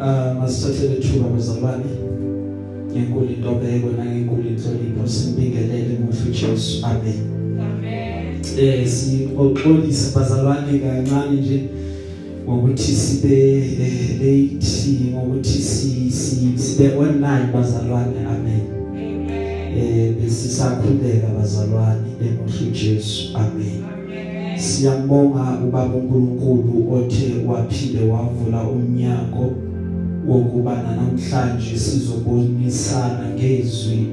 Ah masithathele thuba bazalwane ngenkulu intobeko nangenkulu inhlonipho simbingelele muhle Jesu. Amen. Amen. eh sixolisa bazalwane kancane nje ngokuthi sibe eh, late ngokuthi si si- sibe online bazalwane. Amen. Amen. eh besisakhuleka bazalwane emuhle Jesu. Amen. Amen. Siyambonga ubaba uNkulunkulu othe waphinde wavula umnyango wokuba namhlanje sizobonisana ngezwi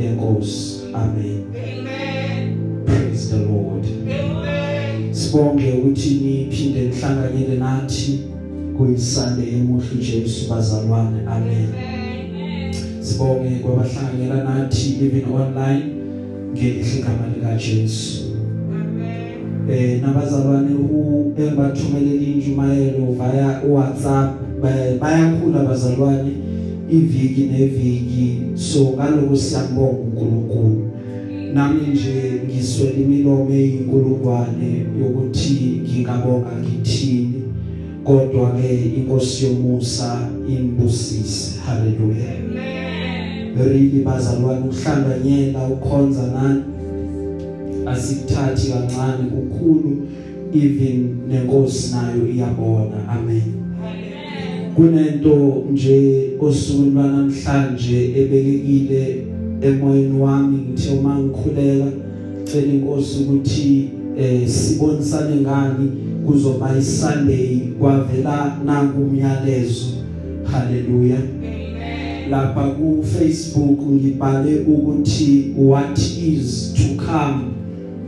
lenkosi. Amen. Amen. Praise the Lord. Amen. Sibonge ukuthi niphinde nihlanganyele nathi kuyisande emuhle Jesu bazalwane. Amen. Amen. Sibonge kwabahlanganyela nathi even online ngelihle igama lika Jesu. Amen. eh nabazalwane u engibathumelela injumayelo via WhatsApp ba- bayakhula abazalwane iviki neviki. So ngaloko siyambonga uNkulunkulu. Nami nje ngiswele imilomo eyinkulungwane yokuthi ngingabonga ngithini kodwa ke inkosi yomusa imbusise. Haleluya really bazalwane ukuhlanganyela ukhonza nani. Asikuthathi kancane kukhulu even nenkosi nayo iyabona. Amen. Kunento nje osukwini lwanamhlanje ebekekile emoyeni wami ngithe uma ngikhuleka cela inkosi ukuthi eh sibonisane ngani kuzoba iSunday kwavela nangu umyalezo. Haleluya Amen. lapha ku Facebook ngibhale ukuthi what is to come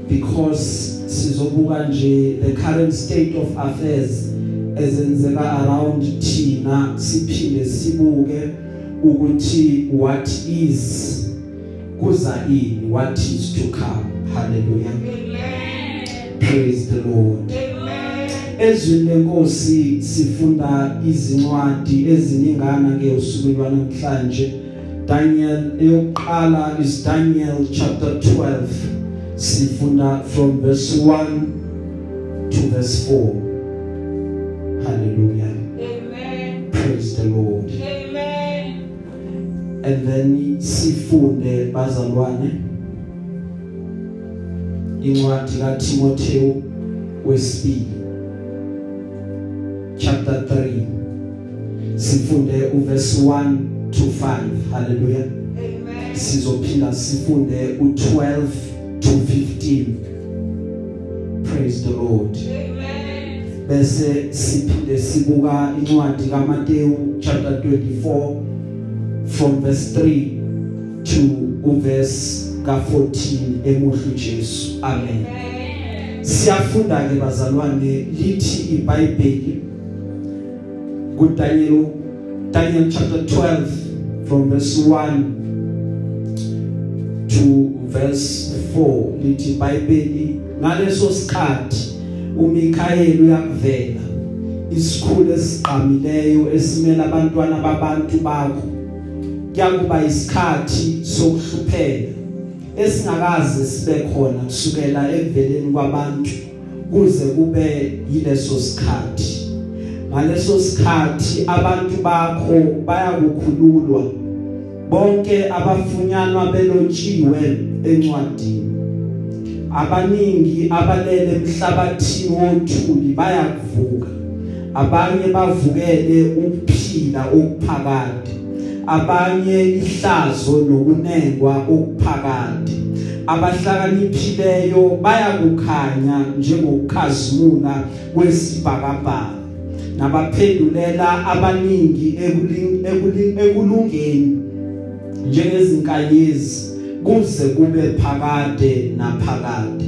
because sizobuka nje the current state of affairs. Ezenzeka around thina siphinde sibuke ukuthi what is kuza ini what is to come. Hallelujah. Amen. praise the lord. Amen. ezwini lenkosi sifunda izincwadi eziningana ke usuku lwanamhlanje Daniel eyokuqala is Daniel chapter 12 sifunda from verse 1 to verse 4 hallelujah Amen. praise the lord Amen. and then sifunde bazalwane incwadi kaTimotheo wesibili chapter 3 sifunde uverse 1 to 5 hallelujah Amen. sizophinda sifunde u12 to 15 praise the lord Amen. Bese siphinde sibuka incwadi kaMateyu chapter 24 from verse 3 to uverse ka14 emuhle Jesu amen Amen. siyafunda ke bazalwane lithi iBhayibheli kuDaniel Daniel chapter 12 from verse 1 to verse 4 lithi iBhayibheli ngaleso sikhathi uMikhayeli uyakuvela. Isikhulu esiqhamileyo esimela abantwana babantu bakho kuyakuba isikhathi sokuhlupheka. Esingakaze sibe khona kusukela eveleni kwabantu kuze kube yileso sikhathi. Ngaleso sikhathi abantu bakho bayakukhululwa. Bonke abafunyanwa belotshiwe encwadini. Abaningi abalele emhlabathini wothuli bayakuvuka abanye bavukele ukuphila okuphakade abanye ihlazo nokunengwa okuphakade abahlakaniphileyo bayakukhanya njengokukhazimula kwesibhakabhaka. Nabaphendulela abaningi ekulungeni njengezinkanyezi. Kuze kube phakade naphakade.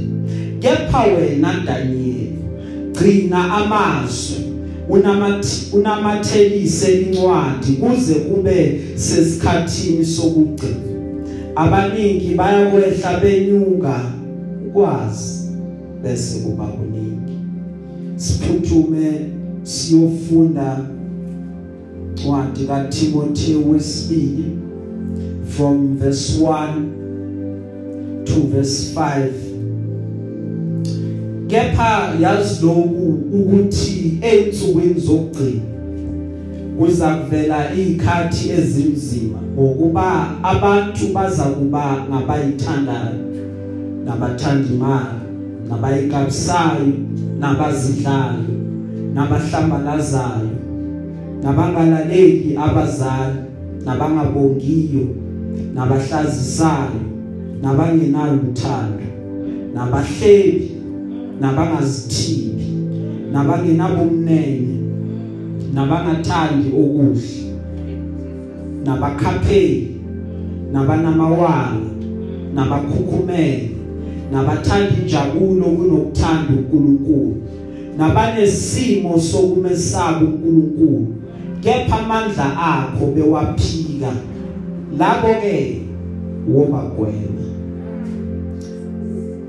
Kepha wena Daniel gcina amazwi unamathelise incwadi kuze kube sesikhathini sokugcina. Abaningi bayakwehla benyuka ukwazi bese kuba kuningi. Siphuthume siyofunda ncwadi kaTimotheo wesibili. From verse 1 to verse 5 kepha yazi lokhu ukuthi einsukwini zokugcina kuza kuvela izikhathi ezinzima ngokuba abantu baza kuba ngabayithandayo nabathanda imali nabayikabisayo nabazidlayo nabahlambalazayo nabangalaleli abazali nabangabongiyo. Nabahlazisayo nabangenalo uthando nabahlebi nabangazithibi nabangenabumnene nabangathandi okuhle nabakhapheli nabanamawala nabakhukhumele nabathanda injabulo kunokuthanda uNkulunkulu nabanesimo sokumesaba uNkulunkulu kepha amandla akho bewaphika. Labo ke wobagwema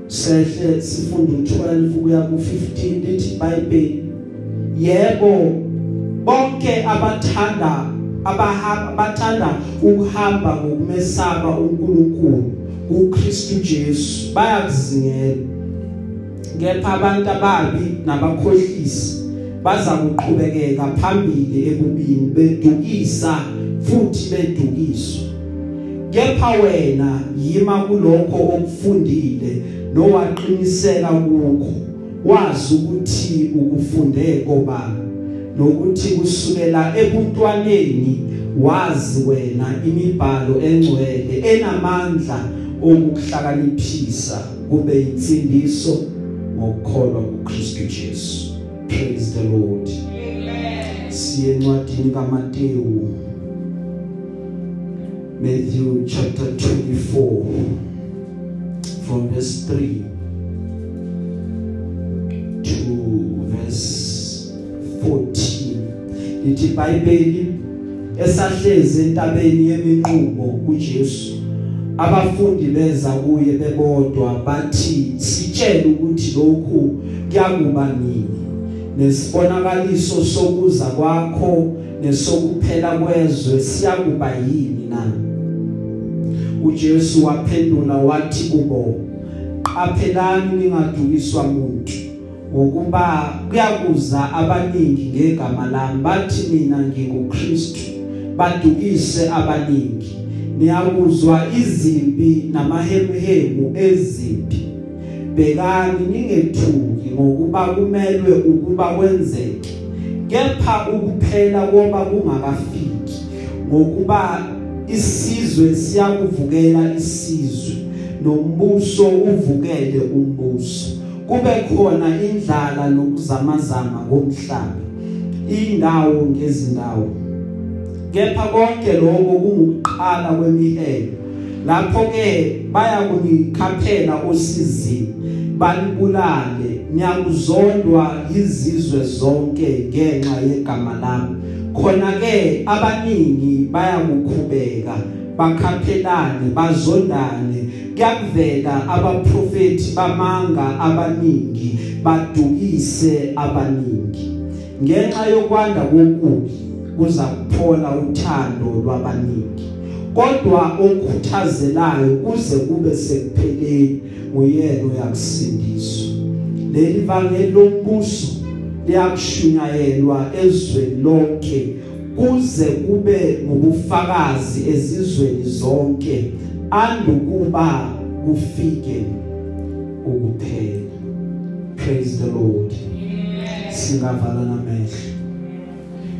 sehle sifunda u12 kuya ku15 lithi iBhayibheli yebo bonke abathanda abahamba bathanda ukuhamba ngokumesaba uNkulunkulu uKristu Jesu bayakuzingela. Kepha abantu ababi nabakhohlisi baza kuqhubekeka phambili ebubini bedukisa futhi bedukiswa. Kepha wena yima kulokho okufundile nowaqiniseka kukho. Wazi ukuthi ukufunde kobani nokuthi kusukela ebuntwaneni wazi wena imibhalo engcwele enamandla okuhlakaniphisa kube insindiso ngokukholwa kuKristu Jesu. Praise the lord. Amen. siye encwadini kaMateyu Matthew chapter 24 from verse 3 to verse 14 lithi iBhayibheli esahleze entabeni yeminqubo uJesu abafundi beza kuye bebodwa bathi sitshele ukuthi lokhu kuyakuba nini? Nesibonakaliso sokuza kwakho nesokuphela kwezwe siyakuba yini na? uJesu waphendula wathi kubo qaphelani ningadukiswa umuntu ngokuba kuyakuza abaningi ngegama lami bathi mina nginguKristu badukise abaningi. Niyakuzwa izimpi namahemhemu ezimpi. Bekani ningethuki ngokuba kumelwe ukuba kwenzeke. Kepha ukuphela koba kungakafiki ngokuba isizwe siyakuvukela isizwe nombuso uvukele umbuso. Kube khona indlala nokuzamazama ngomhlaba indawo ngezindawo. Kepha konke lokho kungukuqala kwemihelo lapho ke baya kunikhaphela osizini. Banibulale niyakuzondwa izizwe zonke ngenxa yegama lami. Khona ke abaningi bayakukhubeka bakhaphelane bazondane. Kuyakuvela abaprofeti bamanga abaningi badukise abaningi. Ngenxa yokwanda kokubi kuza kuphola uthando lwabaningi. Kodwa okukhuthazelayo kuze kube sekupheleni nguyena uyakusindiswa leli vangeli lombuso liyakushunyayelwa ezweni lonke kuze kube ngubufakazi ezizweni zonke andukuba kufike ukuphela. Praise the lord. Singavala namehlo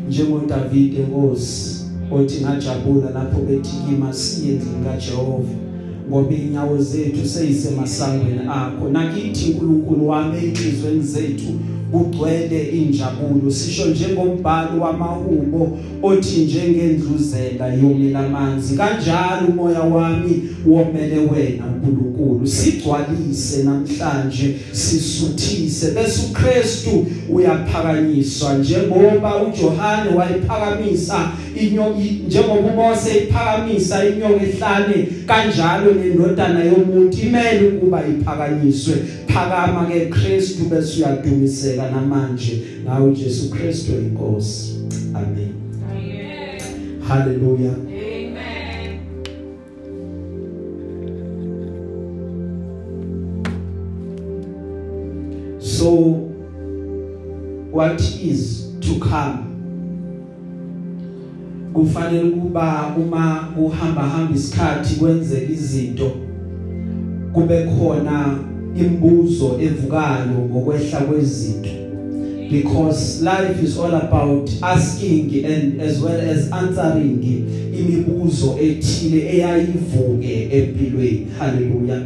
njengoDavid enkosi othi ngajabula lapho bethi kima siye endlini kaJehova. Ngoba inyawo zethu seyisemasangweni akho. Nakithi uNkulunkulu wami ezizweni zethu kugcwele injabulo. Sisho njengombhalo wamahubo othi njengendluzela yomela amanzi kanjalo umoya wami womele wena uNkulunkulu sigcwalise namhlanje sisuthise. Bese uKristu uyaphakanyiswa. Njengoba uJohane wayiphakamisa inyoka njengoba uMose iphakamisa inyoka ehlane kanjalo nendodana yomuntu imele ukuba iphakanyiswe phakama ke Kristu bese uyadumiseka namanje nawe Jesu Kristu inkosi amen Amen. haleluya Amen. so what is to come kufanele kuba uma uhamba hamba isikhathi kwenzeka izinto kube khona imibuzo evukayo ngokwehla kwezinto. Because life is all about asking and as well as answering imibuzo ethile eyayivuke empilweni. Haleluya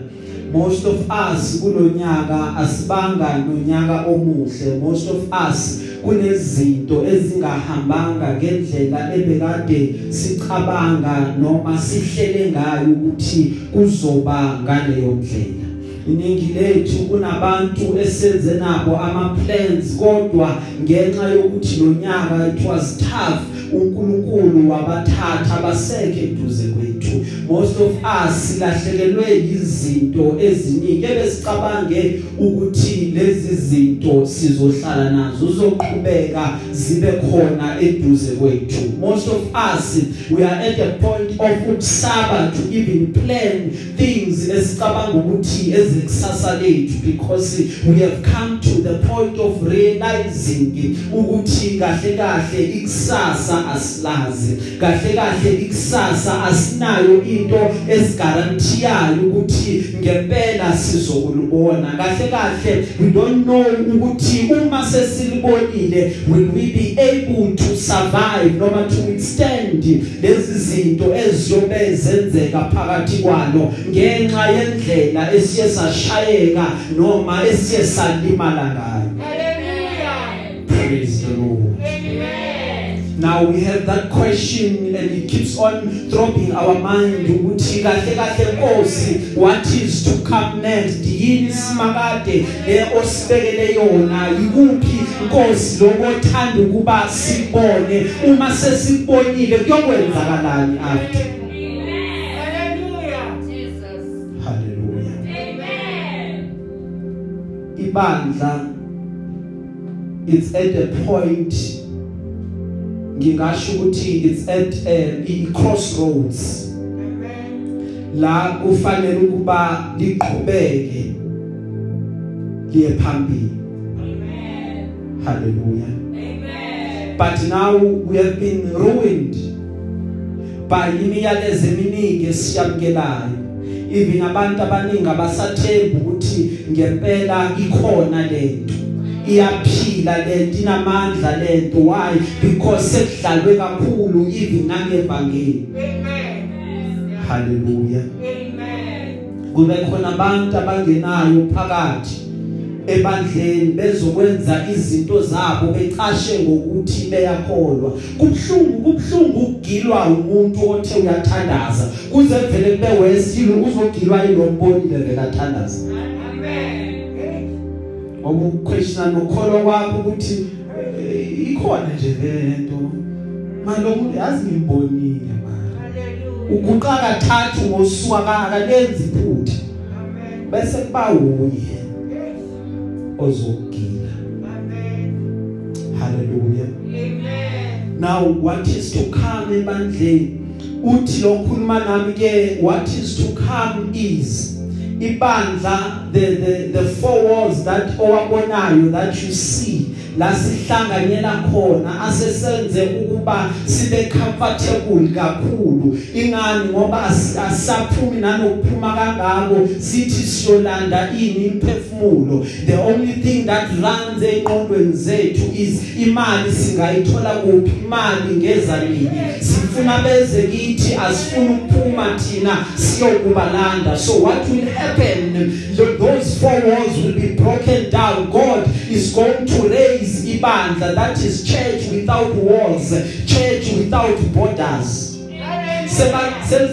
most of us kulonyaka asibanga nonyaka omuhle. Most of us kunezinto ezingahambanga ngendlela ebekade sicabanga noma sihlele ngayo ukuthi kuzoba ngaleyo ndlela. Iningi lethu kunabantu esenze nabo ama plans kodwa ngenxa yokuthi lo nyaka it was tough uNkulunkulu wabathatha abasekhe eduze kwethu. Most of us silahlekelwe izinto eziningi ebesicabange ukuthi lezi zinto sizohlala nazo uzoqhubeka zibe khona eduze kwethu. Most of us we are at a point of ukusaba to even plan things esicabanga ukuthi ezekusasa lethu because we have come to the point of realizing ukuthi kahle kahle ikusasa asilazi kahle kahle ikusasa asinayo into esigarantiyayo ukuthi ngempela sizokulibona kahle kahle we don't know ukuthi uma sesilibonile will we be able to survive noma to withstand lezi zinto eziyobe zenzeka phakathi kwalo ngenxa yendlela esiye sashayeka noma esiye salimala ngayo. Now we have that question and it keeps on throbbing our mind ukuthi kahle kahle Nkosi what is to come next? Yini simakade le osibekele yona yikuphi? Nkosi lokuthanda ukuba sibone. Uma sesibonile kuyokwenzakalani after? Ibandla it's at a point ngingasho ukuthi it's at a, a crossroads la kufanele ukuba liqhubeke liye phambili Amen. hallelujah Amen. but now we have been ruined by imiyalezo eminingi esiyamkelayo even abantu abaningi abasathemba ukuthi ngempela ikhona lento iyaphila lento inamandla lento why? Because sekudlalwe kakhulu even nangevangeli Amen. hallelujah. Amen. kube khona abantu abangenayo phakathi ebandleni bezokwenza izinto zabo becashe ngokuthi beyakholwa. Kubhlungu kubhlungu ukugilwa umuntu othe uyathandaza. Kuze vele kube wesilo uzogilwa yilombonile vele athandaza Amen. Ngoba uquestion nokholwa kwakho ukuthi eh, ikhona nje lento malomuntu yazi manje Hallelujah. uguqa kathathu ngosuku akalenzi iphutha Amen. bese kuba uye ozogila Amen. hallelujah Amen. now what is to come ebandleni uthi lokhuluma nami ke what is to come is ibandla the the the four walls that owabonayo that you see. La sihlanganyela khona asesenze ukuba sibe comfortable kakhulu. Ingani? Ngoba asi- asaphumi nanokuphuma kangako sithi siyolanda ini? Imphefumulo. The only thing that runs eqondweni zethu is imali. Singayithola kuphi? Imali ngeza nini sifuna beze kithi asifuna ukuphuma thina siyokubalanda. So what will happen? Th- those four walls will be broken down. God is going to raise ibandla that is church without walls church without borders.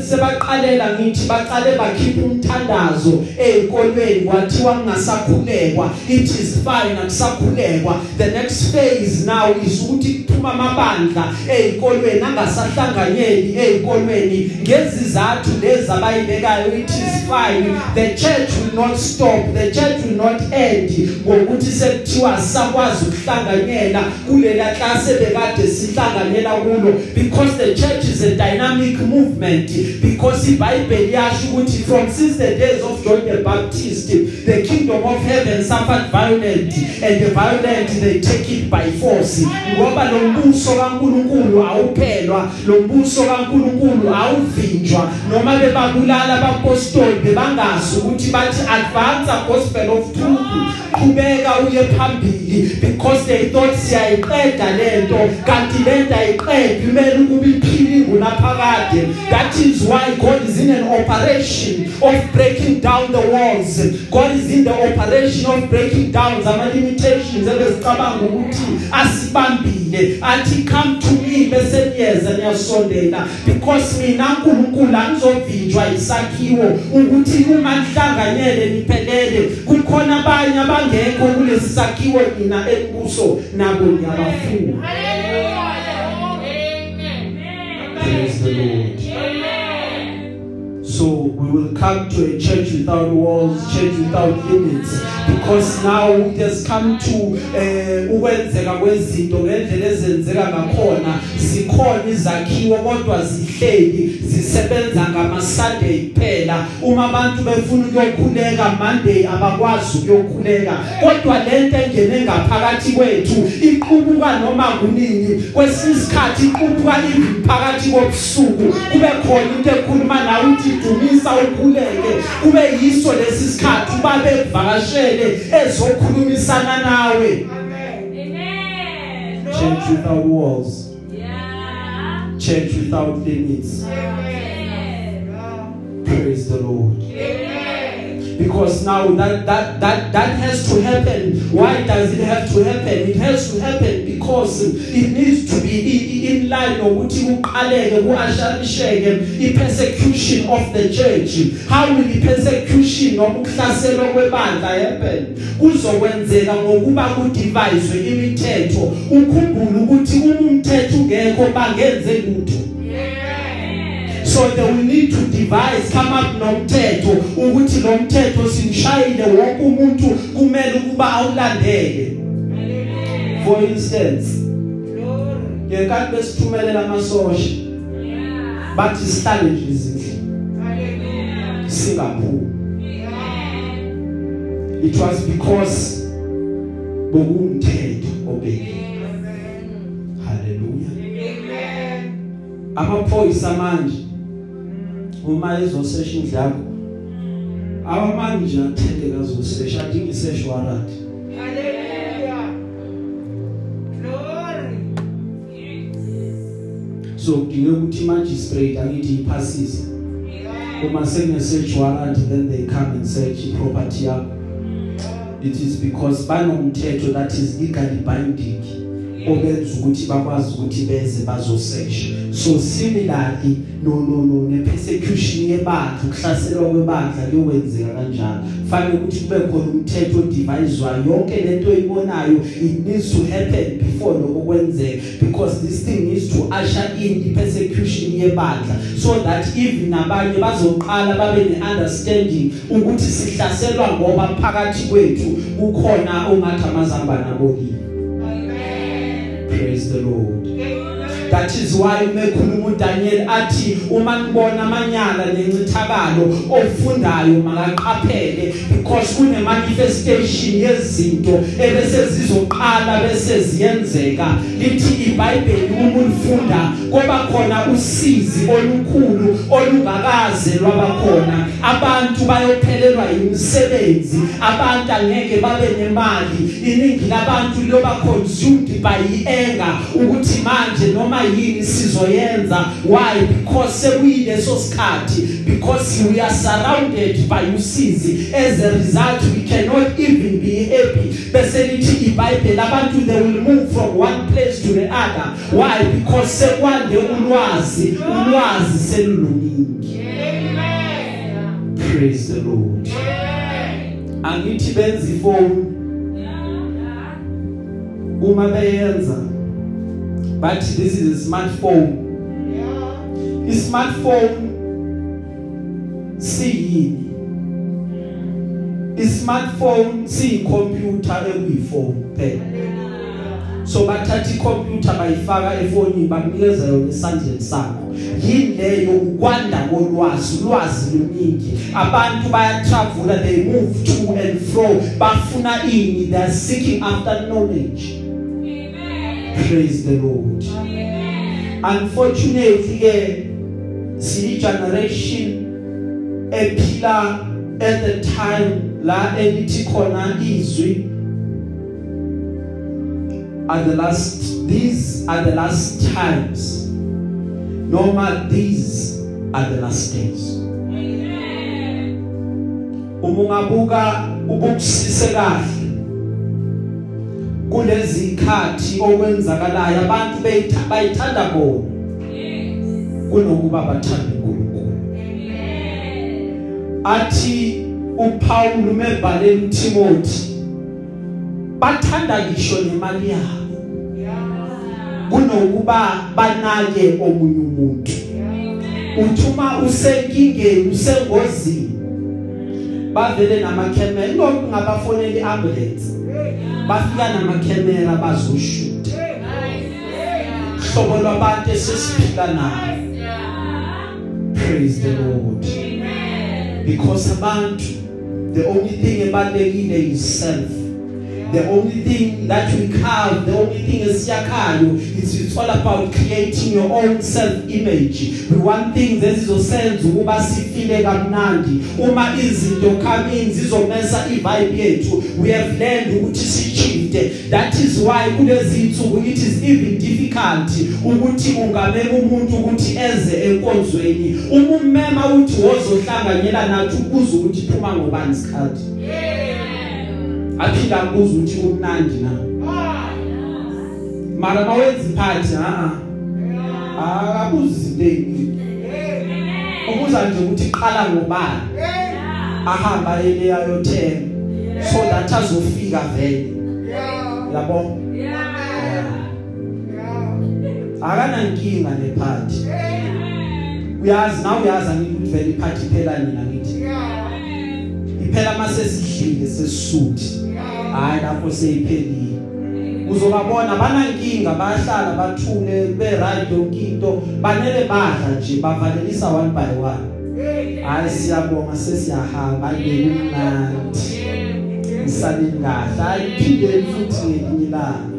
Sebaqalela ngithi baqale bakhipha umthandazo ezikolweni kwathiwa kungasakhulekwa. It is fine akusakhulekwa. The next phase now is ukuthi kuphuma amabandla ezikolweni angasahlanganyeli ezikolweni ngezizathu lezi abayibekayo it is fine. The church will not stop. The church will not end ngokuthi sekuthiwa sakwazi ukuhlanganyela kulela class ebekade sihlanganyela kulo. Because the church is a dynamic movement because iBhayibheli yasho ukuthi from since the days of John the Baptist the kingdom kingdom of heaven suffered violent and the violent they take it by force. Ngoba lo mbuso kaNkuluNkulu awuphelwa lo mbuso kaNkuluNkulu awuvinjwa. Noma bebabulala abapostoli bebangazi ukuthi bathi advance a gospel of truth. Qhubeka uye phambili because they thought siyayiqeda lento kanti lento ayiqedi kumele ukuba iphilingu naphakade that is why God is in an operation of breaking down the walls. God is in the operation of breaking down zama limitations ebezicabanga ukuthi asibambile. Athi come to me bese niyeza niyasondela. Because mina uNkulunkulu angizovinjwa isakhiwo ukuthi uma nihlanganyele niphelele kukhona abanye abangekho kulesi sakhiwo mina embuso nabo ngiyabafuna praise the lord So we will come to a church without walls, church without limits because now it has come to eh ukwenzeka kwezinto ngendlela ezenzeka ngakhona. Sikhona izakhiwo kodwa zihleli zisebenza ngama Sunday kuphela. Uma abantu befuna ukuyokhuleka Monday abakwazi ukuyokhuleka. Kodwa lento engene ngaphakathi kwethu iqubuka noma kunini. Kwesisikhathi iqubuka phakathi kobusuku. Kube khona into ekhuluma nawe uthi dumisa ukhuleke kube yiso lesi sikhathi ubabe kuvakashele ezokhulumisana nawe Amen. church without walls Yeah. church without limits Amen. praise the lord Amen. Because now that that that that has to happen. Why does it have to happen? It has to happen because it needs to be in line nokuthi kuqaleke kuasharisheke ipersecution of the church. How will the persecution nokuhlaselwa kwebandla happen? Kuzokwenzeka ngokuba kudivizwe imithetho. Ukhumbule ukuthi umthetho ungekho bangenze lutho. So they will need to devise come up nomthetho ukuthi lo mthetho simshayile wonke umuntu kumele ukuba awulandele for instance Glory. ngenkathi besithumelela amasosha bathi sihlale nje izindle Hallelujah. singaphumi Amen. it was because bokumthetho obekiwe Amen. haleluya Amen. amaphoyisa manje uma ezosesha indlu yakho abamanje athendeka azosesha adinga isesh warrant Hallelujah. Glory. so kudinga ukuthi magistrate angithi iphasise Yeah. uma sekune search warrant then they come and search iproperty yakho it is because banomthetho that is legally binding obenza ukuthi bakwazi ukuthi beze bazosesha so similarly no no no ne persecution yebandla ukuhlaselwa kwebandla kuyokwenzeka kanjalo. Fanele ukuthi kube khona umthetho odiviswayo yonke lento oyibonayo it needs to happen before lokho kwenzeka because this thing needs to usher in the persecution yebandla. So that even nabanye bazoqala babe neunderstanding ukuthi sihlaselwa ngoba phakathi kwethu kukhona ongathi amazambana abokile Amen. Praise the lord. That is why umekhuluma uDaniel athi uma nibona amanyala nencithakalo ofundayo makaqaphele because kune manifestation yezinto ebese zizoqala bese ziyenzeka. Lithi iBhayibheli uma ulifunda kuba khona usizi olukhulu olungakaze lwabakhona abantu bayophelelwa imisebenzi abantu angeke babe nemali. Iningi labantu liyoba consumed by anger ukuthi manje noma yini sizoyenza why? Because sekuyileso sikhathi. Because we are surrounded by usizi. As a result we cannot even be happy. Bese lithi iBhayibheli abantu they will move from one place to the other. Why? Because sekwande ulwazi. Ulwazi seluluningi Amen. praise the lord. Amen. angithi benza ifoni uma beyenza bathi this is a smartphone. Yeah. i-smartphone siyini i-smartphone siyicomputer ekuyifoni phela Hallelujah. so bathatha icomputer bayifaka efonini bakunikeza yona esandleni sakho. Yini leyo ukwanda kolwazi ulwazi luningi. Abantu baya travel they move to and fro. Bafuna ini they are seeking after knowledge. Praise the lord. Unfortunately ke siyi generation ephila at the time la elithi khona izwi are the last these are the last times. Noma these are the last days. Uma ungabuka ubukusise kahle. Kulezi ikhathi okwenzakalayo abantu bayithanda bona. Kunokuba bathande uNkulunkulu. Athi uPaul umebhaleni uTimothy bathanda ngisho nemali yabo. Kunokuba banake omunye umuntu. Uthuma usenkingeni usengozini. Bavele namakhemera lokhu ngabafonela iambulance bafika namakhamera bazoshuta hlobo lwabantu esesiphila nabo. Praise the lord. Because abantu the only thing ebalekile is self. The only thing that we carve the only thing esiyakhayo is it's all about creating your own self image we want things ezizosenza ukuba sifile kamnandi. Uma izinto come in zizomesa ivibe yethu. We have learned ukuthi sichifte that is why kulezi insuku it is even difficult ukuthi ungamela umuntu ukuthi eze enkonzweni. Uma ummema uthi wozohlanganyela nathi ukuze ukuthi phuma ngobani isikhathi. Aphila kuze ukuthi kumnandi na? Mara mawenza iphathi ha? A akabuzi izinto ukuza nje ukuthi iqala ngobani? Ahamba ele ayothenga so that azofika vele. Yabo? Akana inkinga nephathi uyazi na uyazi ukuthi vele iphathi phela nina ngithi? Iphela mase sidlile sesisuthi hayi lapho seyiphelile. Uzobabona banankinga bayahlala bathule be right yonke into banele badla nje bavalelisa one by one. Hayi siyabonga sesiyahamba ngekumnandi isalini kahle. Hayi phinde futhi ngelinye ilanga.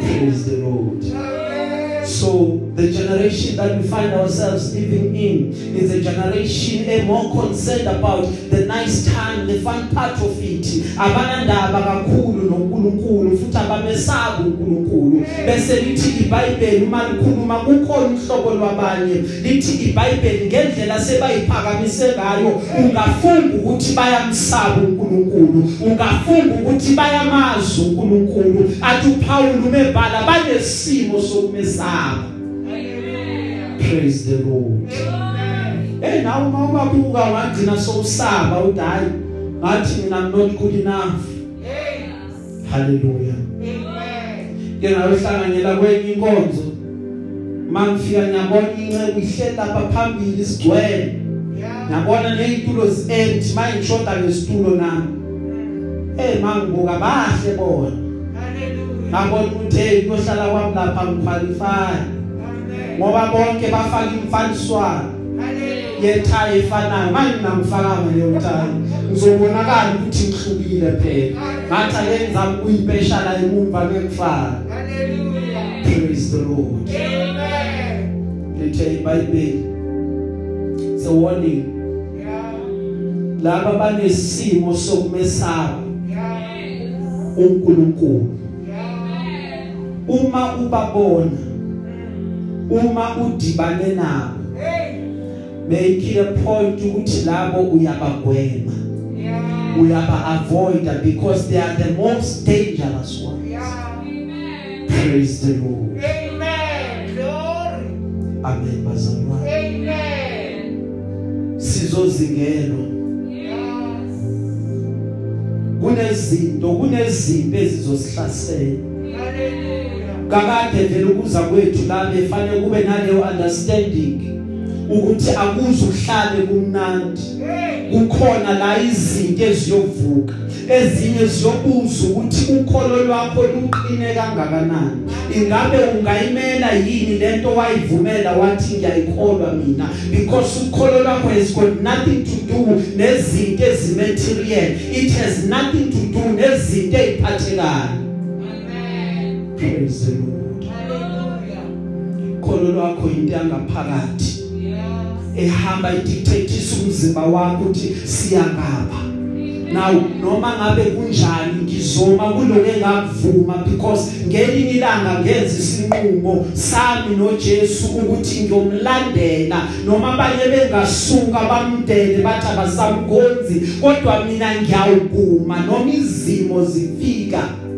Praise the lord. So the generation that we find ourselves living in is a generation a more concerned about the nice time, the fun part of it. Abanandaba kakhulu noNkulunkulu futhi abamesaba uNkulunkulu. Bese lithi iBhayibheli uma likhuluma kukhona uhlobo lwabanye lithi iBhayibheli ngendlela sebayiphakamise ngayo ungafunga ukuthi bayamsaba uNkulunkulu. Ungafunga ukuthi bayamazi uNkulunkulu. Athi uPaul umebhala banesimo sokumesaba. Praise the lord. Eh nawe uma ubabuka wagcina sowusaba uthi hayi ngathi mina I'm not good enough. Hallelujah. Ke nawe hlanganyela kwenye inkonzo. Mangifika ngiyabona incebe ihleli lapha phambili sigcwele ngiyabona nezitulo zi-empty manje ngishoda ngesitulo nami. Eh mangibuka bahle bona. Ngabona ukuthi hey kuyohlala kwami lapha ngiqualify ngoba bonke bafaka imfaniswano yethayi efanayo manje ngingangifakanga leyo thayi. Ngizobonakala ukuthi ngihlukile phela. Ngathi ake ngizama ukuyipeshala emumva ngekufaka praise the lord. Lethe iBhayibheli. It's a warning. Laba banesimo sokumesaba. uNkulunkulu. Uma ubabona uma udibane nabo. Make it a point ukuthi labo uyabagwema. Uyaba avoid because they are the most dangerous ones. Praise the lord. Amen bazalwane. Sizozingelwa kunezinto kunezimpi ezizosihlasela. Kakade vele ukuza kwethu la befanele kube naleyo understanding ukuthi akuze uhlale kumnandi. Kukhona la izinto eziyovuka ezinye ziyobuza ukuthi ukholo lwakho luqine kangakanani. Ingabe ungayimela yini lento wayivumela wathi ngiyayikholwa mina? Because ukholo lwakho has got nothing to do nezinto ezimaterial. It has nothing to do nezinto eziphathekayo Lord Hallelujah. kholo lwakho into yangaphakathi ehamba idictateisa umzimba wakho ukuthi siyangapha now noma ngabe kunjani ngizoma kuloke ngakuvuma because ngelinye ilanga ngenza isinqumo sami noJesu ukuthi ngiyomlandela noma abanye bengasuka bamdele bathi abasamgonzi kodwa mina ngiyawuguma noma izimo zifika.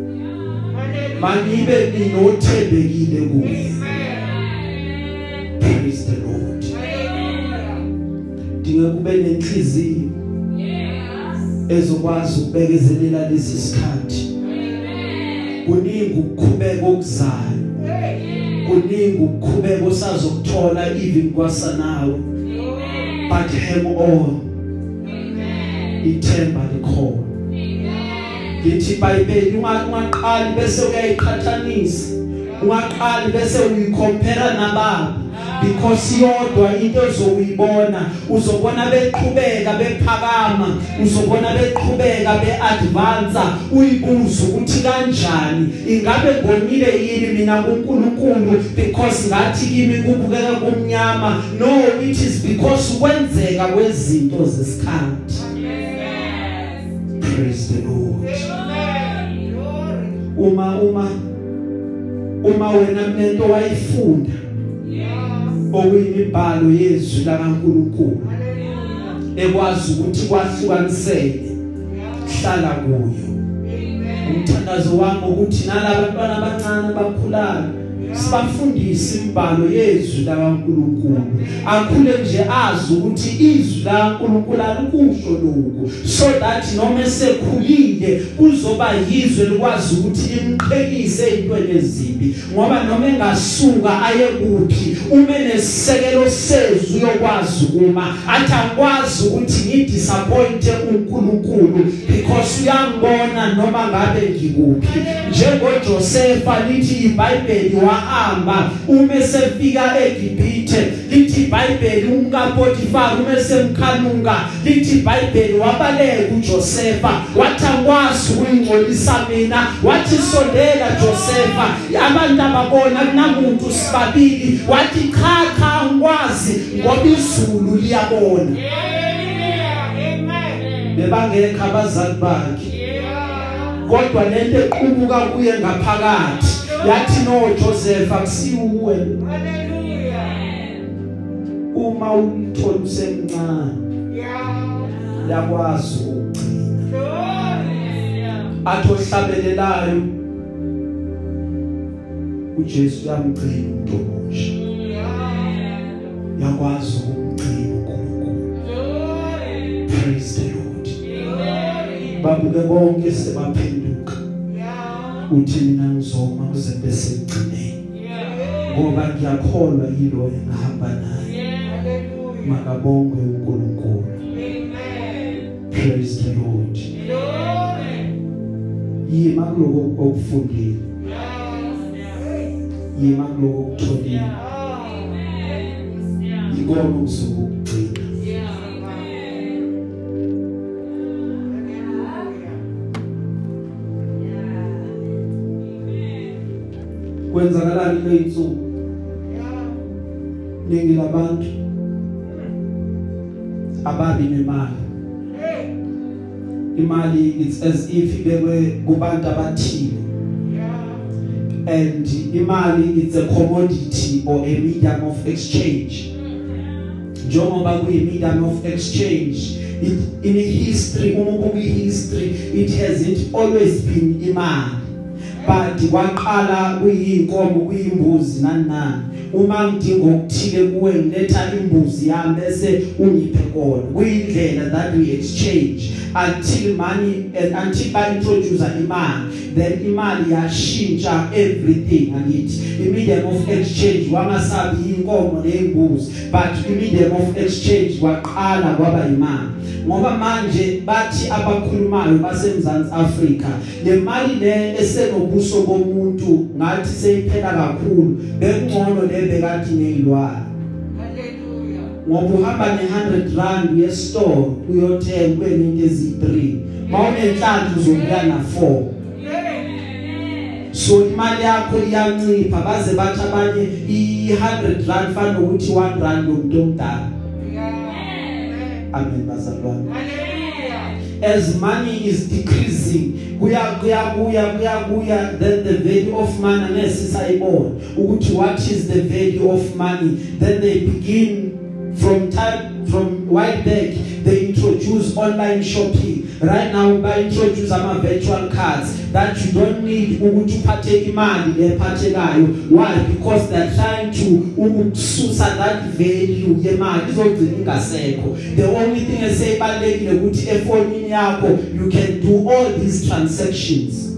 Manibe ninothembekile kuye Amen. praise the lord Hallelujah. dinge kube nenhliziyo ezokwazi ukubekezelela lesi sikhathi kuningi ukukhubeka okuzayo Hey. kuningi ukukhubeka osazokuthola even kwasanawe but hang on ithemba likhona lithi iBhayibheli ungaqali bese uyayiqhathanisa ungaqali bese uyicompare nababa because iyodwa into ozokuyibona uzobona beqhubeka bephakama uzobona beqhubeka beadvance uyibuza ukuthi kanjani ingabe ngonile yini mina kuNkulunkulu because ngathi kimi kubukeka kumnyama no it is because kwenzeka kwezinto zesikhathi praise the lord Amen. Glory. Uma uma uma wena mnento wayifunda Yes. okuyimibhalo yezwi lakaNkuluNkulu Hallelujah. ekwazi ukuthi kwahlukaniseke Yes. hlala kuyo Amen. umthandazo wami ukuthi nalabantwana abancane bakhulayo sibafundise imibhalo yezwi lakaNkuluNkulu. Akhule nje azi ukuthi izwi lakaNkuluNkulu alikusho lokho so that noma esekhulile kuzoba yizwe likwazi ukuthi limqhekise ezintweni ezibi ngoba noma engasuka aye kuphi uma nesisekelo sezwi uyokwazi uma athi angikwazi ukuthi ngidisappoint uNkulunkulu because uyangibona noma ngabe ngikuphi. njengoJosepha lithi iBhayibheli wahamba uma esefika eGibhithe lithi iBhayibheli umkaPotifar uma esemkhanuka lithi iBhayibheli wabaleka uJosepha wathi angikwazi ukuyingcolisa mina wathi sondela Josepha abantu ababona kunamuntu sibabili wathi cha cha angikwazi ngoba izulu liyabona Hallelujah. Amen. bebangekho abazali bakhe Yeah. kodwa lento equbuka kuye ngaphakathi yathi no Joseph akusiwe Hallelujah. uma ulithola usemncane Yeah. yakwazi ukugcina Glory. athi ohlabelelayo uJesu yamgcina umuntu omusha Yeah. yakwazi ukugcina uNkulunkulu Glory. praise the lord Glory. babuke bonke sebaphenduka Yeah. Uthi mina ngizoma kuze bese kugcineni Yeah. ngoba ngiyakholwa yilo engihamba naye Hallelujah. makabongwe uNkulunkulu Amen. praise the lord Glory. yima kuloko okufundile Yes. yima kuloko okutholile Amen. ikona usuku kwenzakalani leyinsuku ningi labantu ababi nemali. Imali it's as if ibekwe kubantu abathile. And imali it's a commodity or a medium of exchange. Njengoba kuyi medium of exchange it, in history uma ubuka history it hasn't always been imali. But kwaqala kuyinkomo kuyimbuzi nani nani uma ngidinga ukuthile kuwe ngiletha imbuzi yami bese ungiphe kona. Kuyindlela that we exchange. Until money and until ba introduce imali then imali yashintsha everything angithi imedium of exchange wangasabi inkomo nezimbuzi but imedium of exchange waqala kwaba imali ngoba manje bathi abakhulumayo basemzansi Afrika le mali le esenobuso bomuntu ngathi seyiphela kakhulu bekungcono le bekade ngeyilwana Hallelujah. ngoba uhamba ne100 rand uye store uyothenga kube into ezi3 mawunenhlanhla uzobuya na 4 Yes. so imali yakho iyancipha baze bathi abanye i100 rand fana ukuthi 1 rand lomuntu omdala Yeah. amen bazalwane Hallelujah. as money is decreasing kuya kuya kuya kuya kuya then the value of money nesisayibona ukuthi what is the value of money then they begin from time from while back they introduce online shopping. Right now by introduce ama virtual cards that you don't need ukuthi uphathe imali lephathekayo why? Because they are trying to ukususa that value yemali. Izogcina ingasekho. The only thing eseyibalekile ukuthi efonini yakho you can do all these transactions.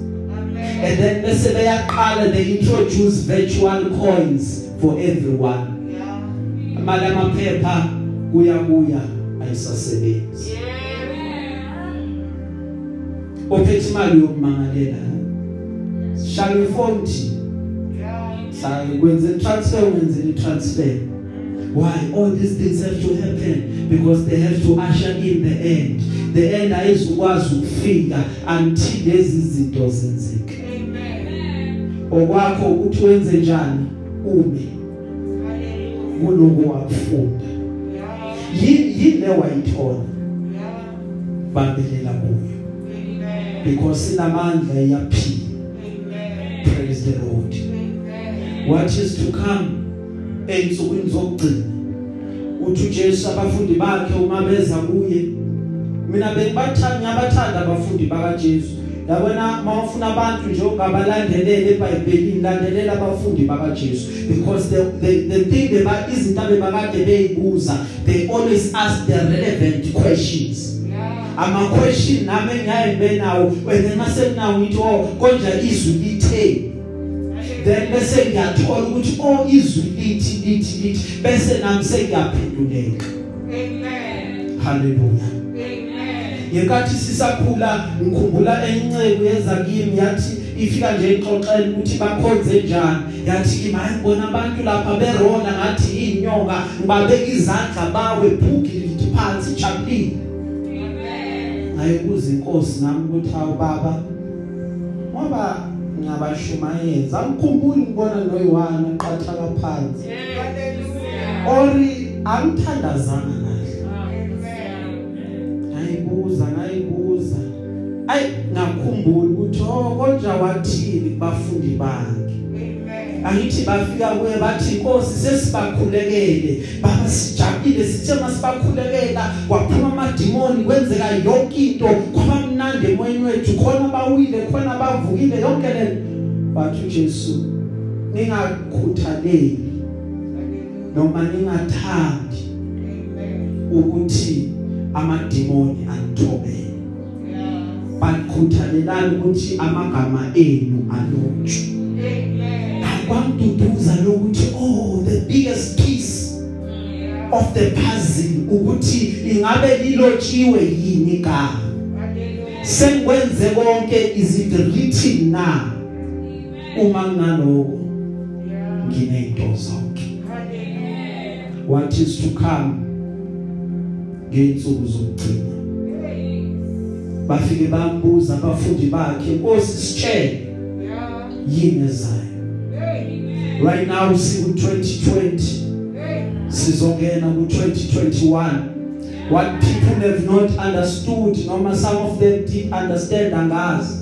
And then bese beyaqala they introduce virtual coins for everyone. Imali amaphepha kuya kuya ayisasebenzi. Ophethe imali yokumangalela shaya ifoni Yeah. sakwenze transfer wenze transfer. Why all these things have to happen? Because they have to usher in the end. The end ayizukwazi ukufika until lezi zinto zenzeke. Amen. okwakho ukuthi wenze njani? Ume. Hallelujah. Kuloku wakufunda Yeah. yini wayithola Yeah. bambelela kuyo. Because sinamandla iyaphila praise the lord. What is to come? Ensukwini zokugcina. Uthi uJesu abafundi bakhe uma beza kuye. Mina bengibathanda ngiyabathanda abafundi bakaJesu. Yabona mawufuna abantu nje ongabalandelele eBhayibhelini landelela abafundi bakaJesu because the the, the thing beba izinto abebakade beyibuza they always ask the relevant questions Yeah. ama question nami engiyaye benawo wena mase kunawo ngithi oh konja izwi lithe then bese ngiyathola ukuthi oh izwi lithi lithi lithi bese nami sengiyaphenduleka Amen. haleluya Amen. Ngenkathi sisakhula ngikhumbula encebo yeza kimi yathi ifika nje ixoxela ukuthi bakhonze njani. Yathi kimi hayi ngibona abantu lapha berola ngathi inyoka ngibabeka izandla bawe bhuki lithi phansi jabulile Amen. ngayibuza inkosi nami ukuthi hawu baba. Ngoba ngiyabashumayeza angikhumbuli ngibona noyiwana qathaka phansi. Hallelujah. ori angithandazanga. Ayi ngakhumbula ukuthi oh konja wathini kubafundi bakhe? Angithi bafika kuye bathi inkosi sesibakhulekele. Baba sijabule sithe masibakhulekela kwaphuma amadimoni kwenzeka yonke into kwaba mnandi emoyeni wethu khona bawile khona bavukile yonke le. Wathi uJesu ningakhuthaleli noma ningathandi ukuthi amadimoni anithobele. Yeah. bakhuthalelani ukuthi amagama enu alotshwe Amen. akwangiduduza lokuthi oh the biggest piece Yeah. of the puzzle ukuthi ingabe lilotshiwe yini igama Hallelujah. sengwenze konke is it written na uma nginaloko Yeah. nginento zonke Hallelujah. what is to come ngeensuku zokugcina bafike bambuza abafundi bakhe Nkosi sitshele. Yini ezayo? Right now siku 2020 Hey. sizongena ku 2021 what people have not understood noma some of them did understand angazi.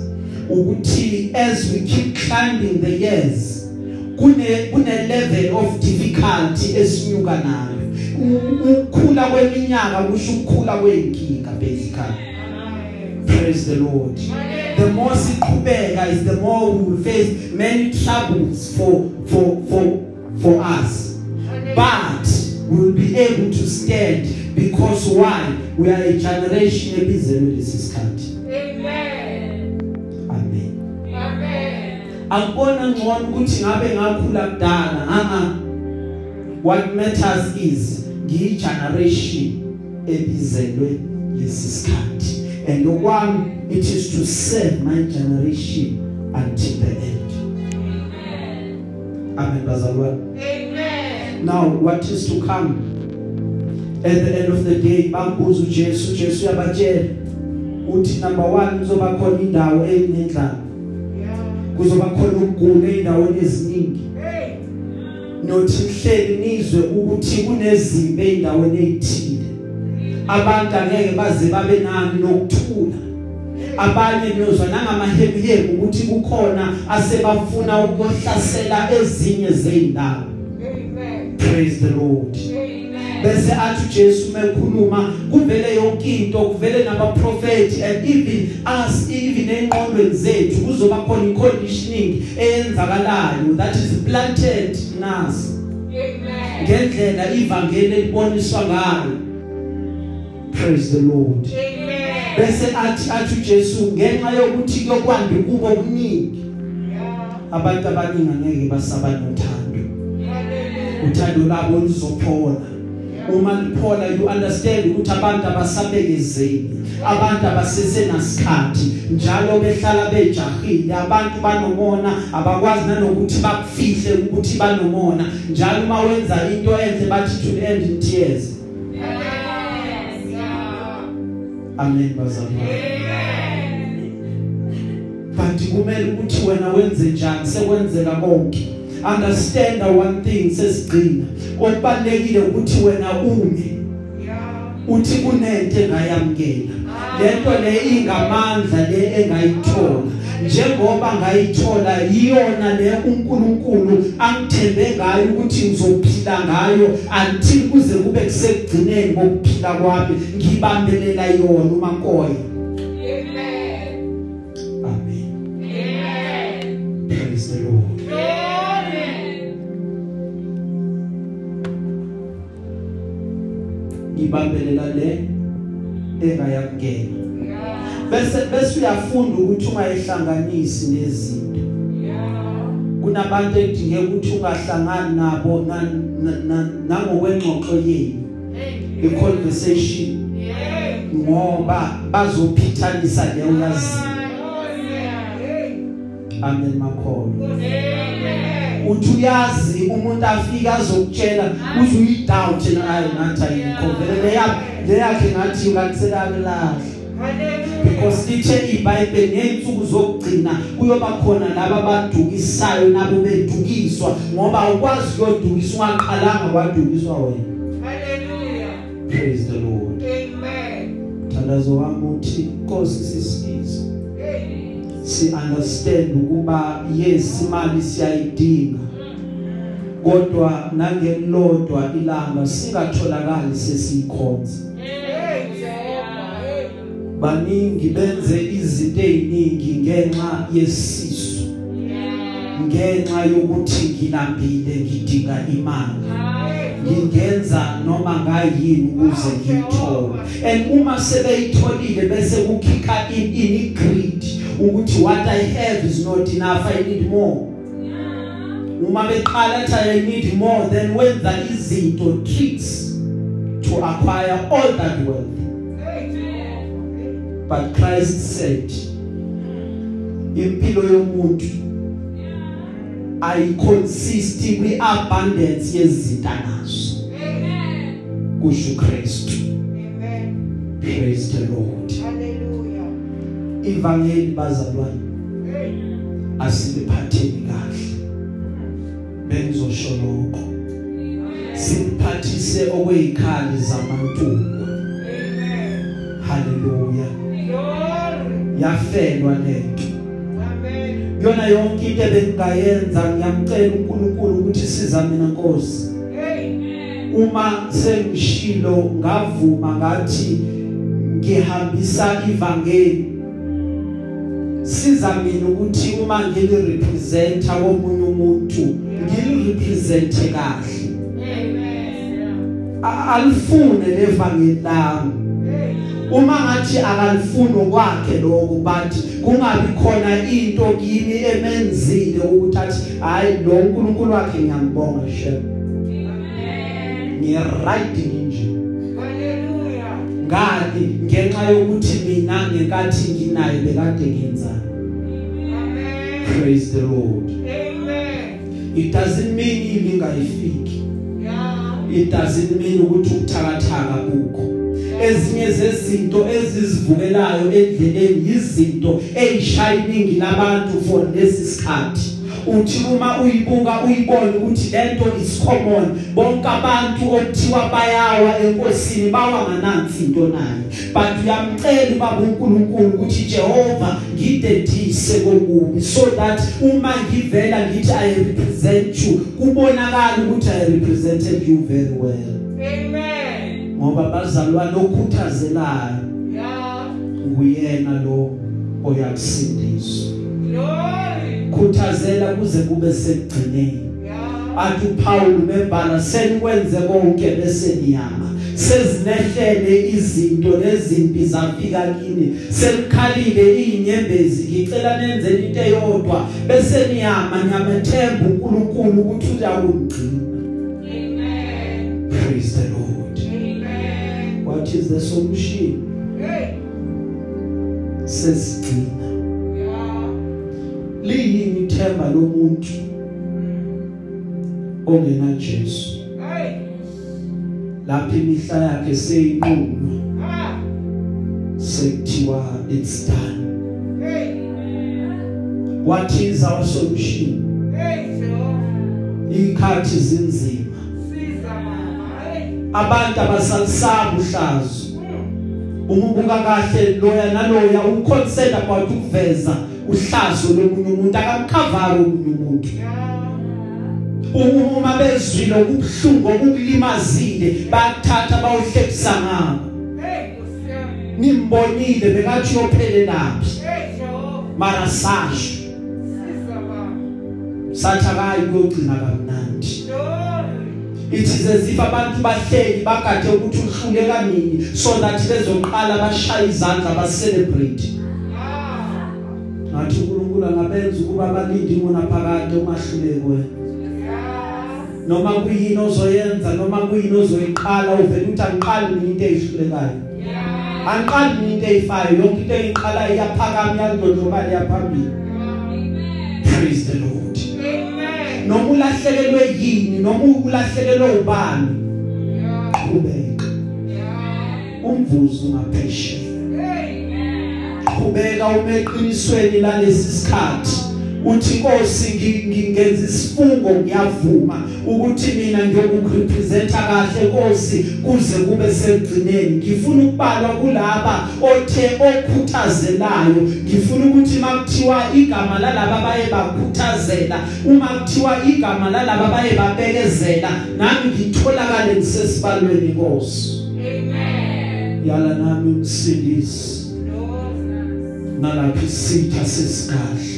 Ukuthi as we keep climbing the years kune kune level of difficulty esinyuka nayo. Ukukhula kweminyaka kusho ukukhula kwenkinga basically. Praise the lord. The more siqhubeka is the more we will face many troubles for for for for us. But we will be able to stand because why? We are a generation ebizelwe lesisikhathi Amen. amen. Amen. akubona ngcono ukuthi ngabe ngakhula kudala a what matters is ngiyi generation ebizelwe kulesi sikhathi. And okwami it is to serve my generation until the end. Amen. Bazalwane Amen. now what is to come? At the end of the day bambuza uJesu Jesu uyabatshela uthi number 1 kuzoba khona indawo enendlala kuzoba khona ukugula endaweni eziningi. Nothi hleli nizwe ukuthi kunezimbe endaweni ezithile abantu angeke baze babe nani nokuthula abanye niyozwa nangamahebihebe ukuthi kukhona asebafuna ukuhlasela ezinye zeindawo Amen. praise the lord Amen. bese athi uJesu mekhuluma kuvele yonke into kuvele nabaprofeti and even us even enqondweni zethu kuzoba khona iconditioning eyenzakalayo that is planted nas Amen. ngendlela ivangeli liboniswa ngayo praise the lord Amen. bese athi athi uJesu ngenxa yokuthi kuyokwanda kubo okuningi Yeah. abantu abaningi angeke basaba nothando Hallelujah. uthando labo luzophola uma liphola you understand ukuthi abantu abasabekezeli abantu abasesenasikhathi njalo behlala bejahile abantu banomona abakwazi nanokuthi bakufihle ukuthi banomona njalo uma wenza into enhle bathi to end in tears amen bazalwane Amen. but kumele ukuthi wena wenze njani sekwenzeka konke understand one thing sesigcina okubalekile ukuthi wena ume Yeah. uthi kunento engayamkela lento le ingamandla le engayithola njengoba ngayithola yiyona le uNkulunkulu angithembe ngayo ukuthi ngizophila ngayo until kuze kube kusekugcineni kokuphila kwami ngibambelela yona uMankoya Amen. amen Amen. praise the lord ngibambelela le engayamkela Yeah. Bese bese uyafunda ukuthi ungayihlanganisi nezinto. Kunabantu edinge ukuthi ungahlangani nabo na- na- na- nangokwengxoxo yenu. Iconversation Yeah. ngoba bazophithanisa le uyazi. Amen. Makholo uthi uyazi umuntu afika azokutshela uthi uyidoubt and ayi nathi ayikho. Vele le yakhe le yakhe ngathi ukanselakelahle Hallelujah. Because lithe iBhayibheli ngezinsuku zokugcina kuyoba khona laba badukisayo nabo bedukiswa ngoba ukwazi ukudukisa ungaqalanga kwadukiswa wena Hallelujah. praise the lord Amen. thandazo wami uthi inkosi sisize Hey. si understand ukuba yes imali siyayidinga kodwa nangelodwa ilanga singatholakali sesikhonza. Hey. Baningi benze izinto eziningi ngenxa yesisu. Ngenxa yokuthi ngilambile ngidinga imali. Ngingenza noma ngayini ukuze ngiyithole. And uma sebeyitholile bese kukhika in in greed ukuthi what i have is not enough i need more. Uma beqala that i need more then wenza izinto tricks to acquire all that wealth. Hey, Jehovah. But Christ said impilo yomuntu ayiconsist kwiabundance yezinto anazo Amen. kusho Kristu Amen. praise the lord Hallelujah. ivangeli bazalwane asiliphatheni kahle bengizosho lokho siphathise okwezikhali zamantuba Amen. haleluya. Yafelwa lento Amen. yona yonke into ebengayenza ngiyamcela uNkulunkulu ukuthi siza mina Nkosi Hey. uma sengishilo ngavuma ngathi ngihambisa ivangeli siza mina ukuthi uma ngili representa komunye umuntu ngili represente kahle Amen. A- alifune levangeli lami Hey. Uma ngathi akalifuni okwakhe lokho but kungabi khona into kimi emenzile ukuthi athi hayi lo uNkulunkulu wakhe ngiyambonga shem Amen. ngi right nje Hallelujah. ngani ngenxa yokuthi mina ngenkathi nginaye bekade ngenzani Amen. praise the lord Amen. it doesn't mean ilingayifiki Yeah. it doesn't mean ukuthi ukuthakathaka kukho ezinye zezinto ezizivukelayo endleleni izinto eyishining labantu for lesisikhathi uthi uma uyibuka uyibone ukuthi lento is common bonke abantu okuthiwa bayawa enkosini bawa nganansi into nayo. But uyamcela ubaba uNkulunkulu ukuthi Jehova ngidedise kokubi so that uma ngivela ngithi I represent you. Kubonakala ukuthi I represented you very well. Amen. Ngoba bazalwane okhuthazelayo. Yeah. nguyena lo oyakusindiswa. Glory. khuthazela kuze kube sekugcineni. Athi uPaul mebhala senikwenze konke bese niyama. Sezinehlele izinto nezimpi zafika kini. Selikhalile inyembezi ngicela nenze into eyodwa. Bese niyama nyamethemba uNkulunkulu ukuthi uyakugcina. Amen. praise the lord. What is the solution Hey. sesigcina Yeah. liyini ithemba lomuntu ongena Jesu Hey. lapho imihla yakhe seyinquma Ah. sekuthiwa it's done Hey. what is our solution Hey, Joe. ikhathi zinzima Siza mama. Hey. Abantu abasalisaba uhlazo Mm. uma ubuka kahle loya naloya uconcerned about ukuveza uhlazo lomunye umuntu akamkhavara omunye umuntu Yeah. uma bezwile ukubuhlungu okulimazile bakuthatha bawuhlekisa ngabo Hey, Lucia. nimbonile bekathi yophelelaphi Hey, Joe. mara sasho Siza mama. sathi akayi kuyogcina kamnandi Glory. It is as if abantu bahleli bagade ukuthi uhluleka nini so that bezoqala bashaya izandla ba celebrate ngathi uNkulunkulu angabenza ukuba balinde ingona phakade ungahluleki wena noma kuyini ozoyenza noma kuyini ozoyiqala uvela ukuthi angiqali into eyihlulekayo? Angiqali into eyifayo? Yonke into eyiqala iyaphakama iyadlondlobala iyaphambili. Praise the lord. Noma ulahlekelwe yini noma ulahlekelwe ubani Yeah. qhubeka Yeah. umvuzo ungaphesheya Amen. qhubeka uma eqinisweni lalesi sikhathi uthi Nkosi ngi- ngingenza isifungo ngiyavuma ukuthi mina ngiyokurepresenta kahle Nkosi kuze kube segcineni ngifuna ukubalwa kulaba othe okhuthazelayo. Ngifuna ukuthi makuthiwa igama lalaba baye bakhuthazela uma kuthiwa igama lalaba baye babekezela nami ngitholakale ngisesibalweni Nkosi. Amen. yala nami umsindisi. Nalaphi isitha sesikahle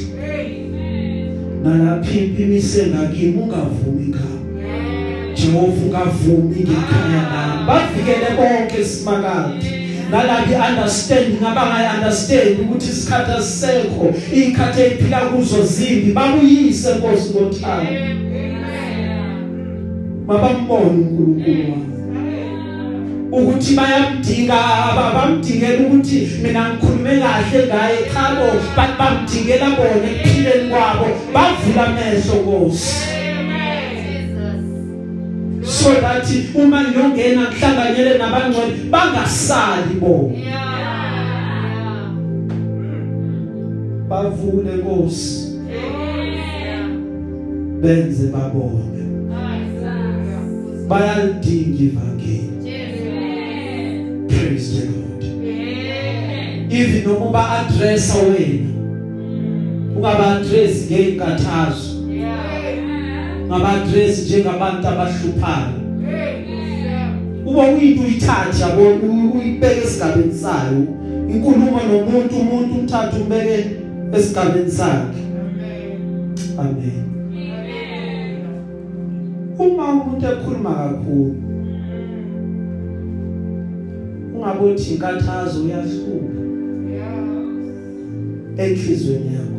Amen. nalaphi impimi sengakimi ungavumi ngami Yeah. Jehova ungavumi ngekhaya nami bavikele bonke simakade nalabi understanding abangayi understand ukuthi isikhathi asisekho ikhathi eziphila kuzo zimbi babuyise Nkosi ngothando mabambone uNkulunkulu wami ukuthi bayamdinga abamdingela ukuthi mina ngikhulume kahle ngaye cha bo but bamdingela bona ekuphileni kwabo bavula amehlo Nkosi. So that uma ngiyongena ngihlanganyele nabangcwele bangasali bona. Bavule Nkosi. Benze babone. Bayalidinga ivangeli. Praise the Lord. Even noma ba addressa wena ungaba address ngeenkathazo ngaba address njengabantu abahluphayo uba uyinto uyithathe yabo uyibeke esigabeni sayo. Inkulumo nomuntu umuntu umthatha umbeke esigabeni sakhe. Amen. Uma umuntu ekhuluma kakhulu ungabothi inkathazo uyahlupha enhlizweni yakho.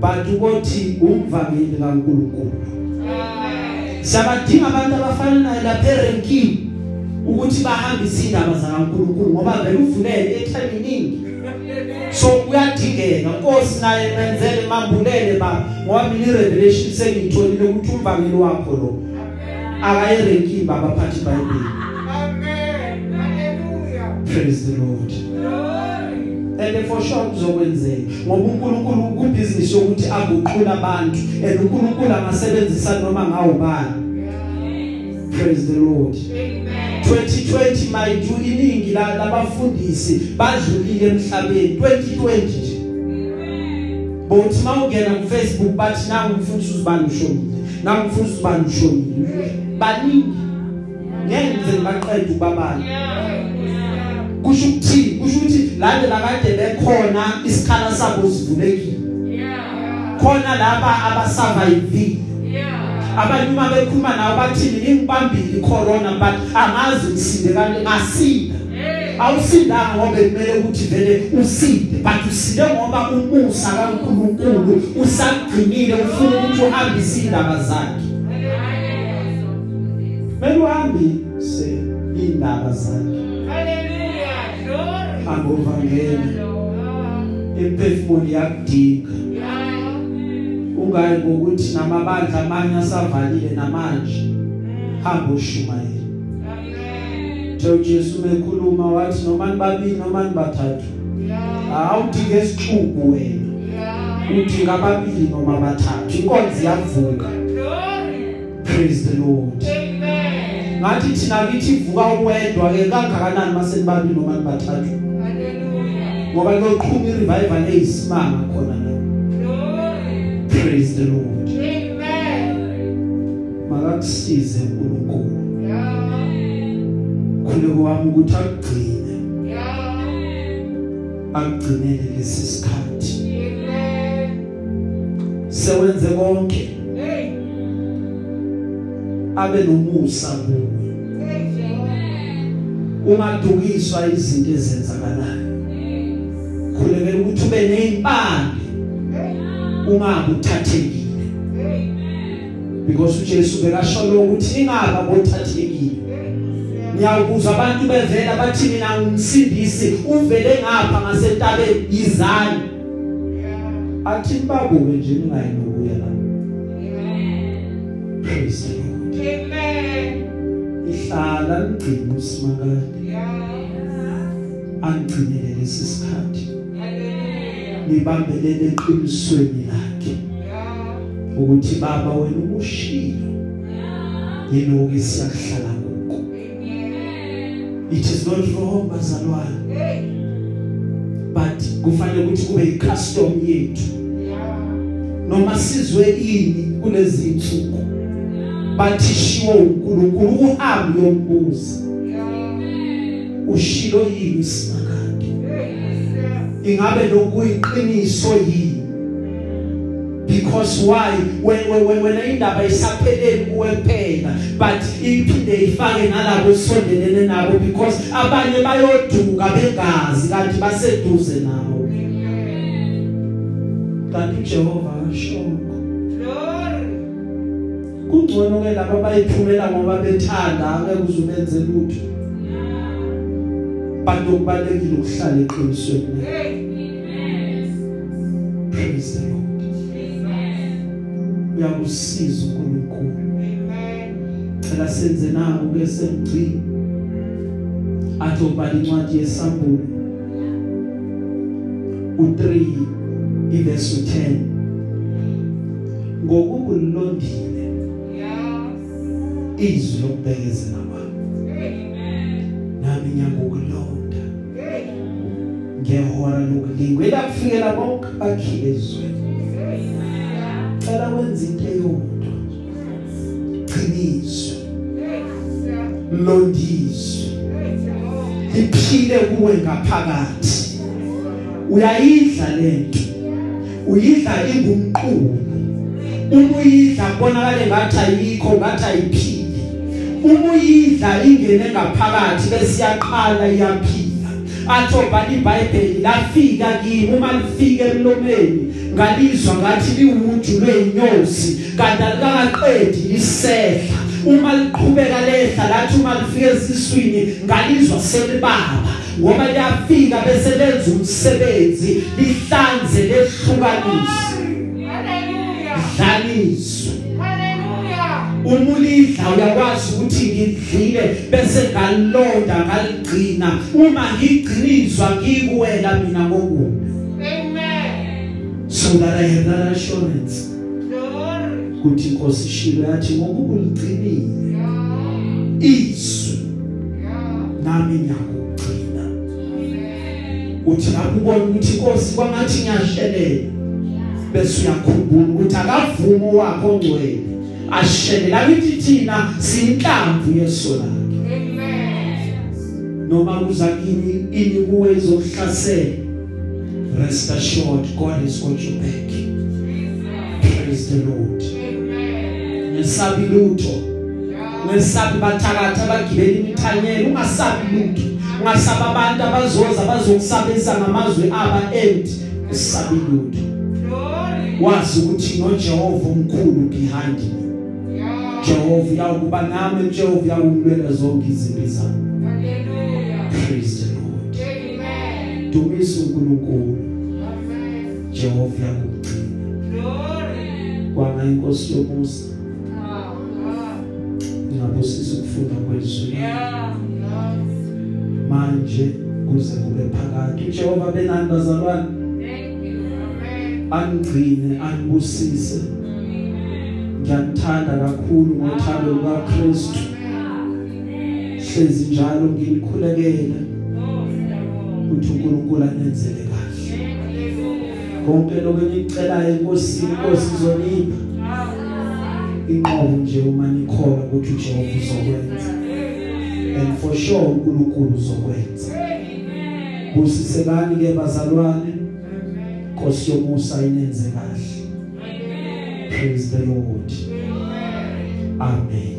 But ukuthi umvangeli kaNkuluNkulu. Sabadinga abantu abafana naye lapha erenkini ukuthi bahambise indaba zakaNkuluNkulu ngoba vele uvulele ethaminingi so kuyadingeka. Nkosi naye menzele mambulele ba ngoba mina irevelation sengitholile ukuthi umvangeli wakho lo. Akayirenkini babaphathi. Hallelujah. Praise the lord. And for sure kuzokwenzeka ngoba uNkulunkulu kubusiness yokuthi aguqula abantu and uNkulunkulu angasebenzisa noma ngawubani praise the lord. Amen. 2020 mayidu iningi la- labafundisi badlulile emhlabeni. 2020 nje. Bothi mawungena ku Facebook bathi nangu umfundisi uzibani ushonile nangu umfundisi uzibani ushonile baningi. Ngeke ngize baqede ubabani kusho ukuthini kusho ukuthi lande lakade bekhona isikhala sabo sivulekile. Khona laba abasurvive abanye uma bekhuluma nawe bathini ngingibambile icorona but angazi ngisinde kanti ngasinda awusindanga ngoba kumele ukuthi vele usinde but usinde ngoba umusa kaNkuluNkulu usagcinile ufuna ukuthi uhambise indaba zakhe. Mele uhambise indaba zakhe. Hallelujah. Glory. hamba uvangeli emphefumulo yakudinga. Ungayi ngokuthi namabandla amanye asavalile namanje. Hamba ushumayela Theo Jesu mekhuluma wathi noma nibabili noma nibathathu awudinge isixuku wena. Udinga ababili noma bathathu. Inkonzo iyavuka praise the lord. Amen. ngathi thina kithi ivuka uwedwa ke kangakanani mase nibabili noma nibathathu Hallelujah. Ngoba kuyoqhuma irevival eyisimanga khona la Glory. praise the lord Amen. makakusize uNkulunkulu Yeah. khuleko wami ukuthi akugcine Yeah. akugcinele lesi sikhathi Amen. sewenze konke Hey. abe nomusa kuwe Hey, Jehovah. ungadukiswa izinto ezenzakalayo khulekela ukuthi ube nezimpande ungabe uthathekile because uJesu bekasholo ukuthi ingaba bothathekile ngiyakuzwa abantu bevela bathi mina ngumsindisi uvele ngapha ngasentabeni yizani? Athi babuke nje ningayinokuya la. Praise the lord. Amen. ihlala ngigcina usimakade. Yeah. angigcinele lesi sikhathi. Hallelujah. nibambelele eqinisweni lakhe Yeah. ukuthi baba wena ubushilo yiloko siyakuhlala kuko Amen. it is not wrong bazalwane Hey. but kufanele ukuthi kube icustom yethu Yeah. noma sizwe ini kulezi insuku bathishiwo uNkulunkulu uhambe yombuza Yeah. ushilo yini simakade Hey. Ingabe lokuyiqiniso yini? Because why? When when when indaba isapheleli kuwe kuphela but iphinde ifake nalabo sondelene nabo because abanye bayoduka bengazi kanti baseduze nawe kanti uJehova ashongo Glory. kungcono ke laba bayiphumela ngoba bethanda angeke uzubenze lutho. Bantu kubalekile ukuhlala eqinisweni Hey. praise the Lord uyakusiza uNkulunkulu Amen. cela senze naku ke semgcini athi ubhala incwadi yesambulo u3 iverse 10 ngokubulondile Yeah. izwi lokubekezela kwami Amen. nami ngiyakukulonda Hey. Ngehora lokulingwa elakufikela bonke bakhile ezweni. Cela wenza into eyodwa. Qiniso londizwe liphile kuwe ngaphakathi. Uyayidla lento uyidla ingumqulo uma uyidla kubonakala ngathi ayikho ngathi ayiphili uma uyidla ingene ngaphakathi bese iyaqala iyaphila atho bhala iBhayibheli lafika kimi uma lifike emlomeni ngalizwa ngathi liwuju lweinyosi kanti alikaqedi lisehla uma liqhubeka lehla lathi uma lifike esiswini ngalizwa selibaba ngoba liyafika bese lenza umsebenzi lihlanze lehlukanise Hallelujah. dlaliswe Hallelujah. Uma ulidla uyakwazi ukuthi ngidlile bese ngalonda ngaligcina. Uma ngigcinizwa ngikuwela mina ngokubi. Amen. so that i have that assurance. Ukuthi inkosi ishilo yathi ngokuba uligcinile izwi. Nami ngiyakugcina uthi akubona ukuthi inkosi kwangathi ngiyashelela. Bese uyakhumbula ukuthi akavuma wakho ongcwele. Ashelela lithi thina siyinhlamvu yeso lakhe. Amen. noma kuza kini ini kuwe izokuhlasela rest assured God has got your back. Praise the Lord. Amen. ngesabi lutho. Yeah. ngesabi bathakatha abagibela imithanyelo. Ungasabi lutho. Ungasabi abantu abazoza bazokusabisa ngamazwe aba end. Usabi lutho. Glory. wazi ukuthi noJehova omkhulu behind me Yeah. Jehova uyakuba nami Jehova uyakungilwela zonke izimpi zami Hallelujah. praise the Lord Amen. dumisa uNkulunkulu Amen. Jehova uyakugcina Glory. kwanga inkosi yomusa Ah, ah. ngabusisa ukufunda kwezwi Yeah. Yeah. manje kuze kube phakathi uJehova benani bazalwane Thank you. Amen. angigcine angibusise ngiyakuthanda kakhulu ngothando lukaKristu. Hlezi njalo ngilikhulekela ukuthi uNkulunkulu anenzele kahle. Konke lokho engicelayo enkosini inkosi izonipha. Inqobo nje uma nikholwa ukuthi uJehova uzokwenza. And for sure uNkulunkulu uzokwenza. Busisekani ke bazalwane? Nkosi yomusa inenze kahle. Praise the lord. Amen.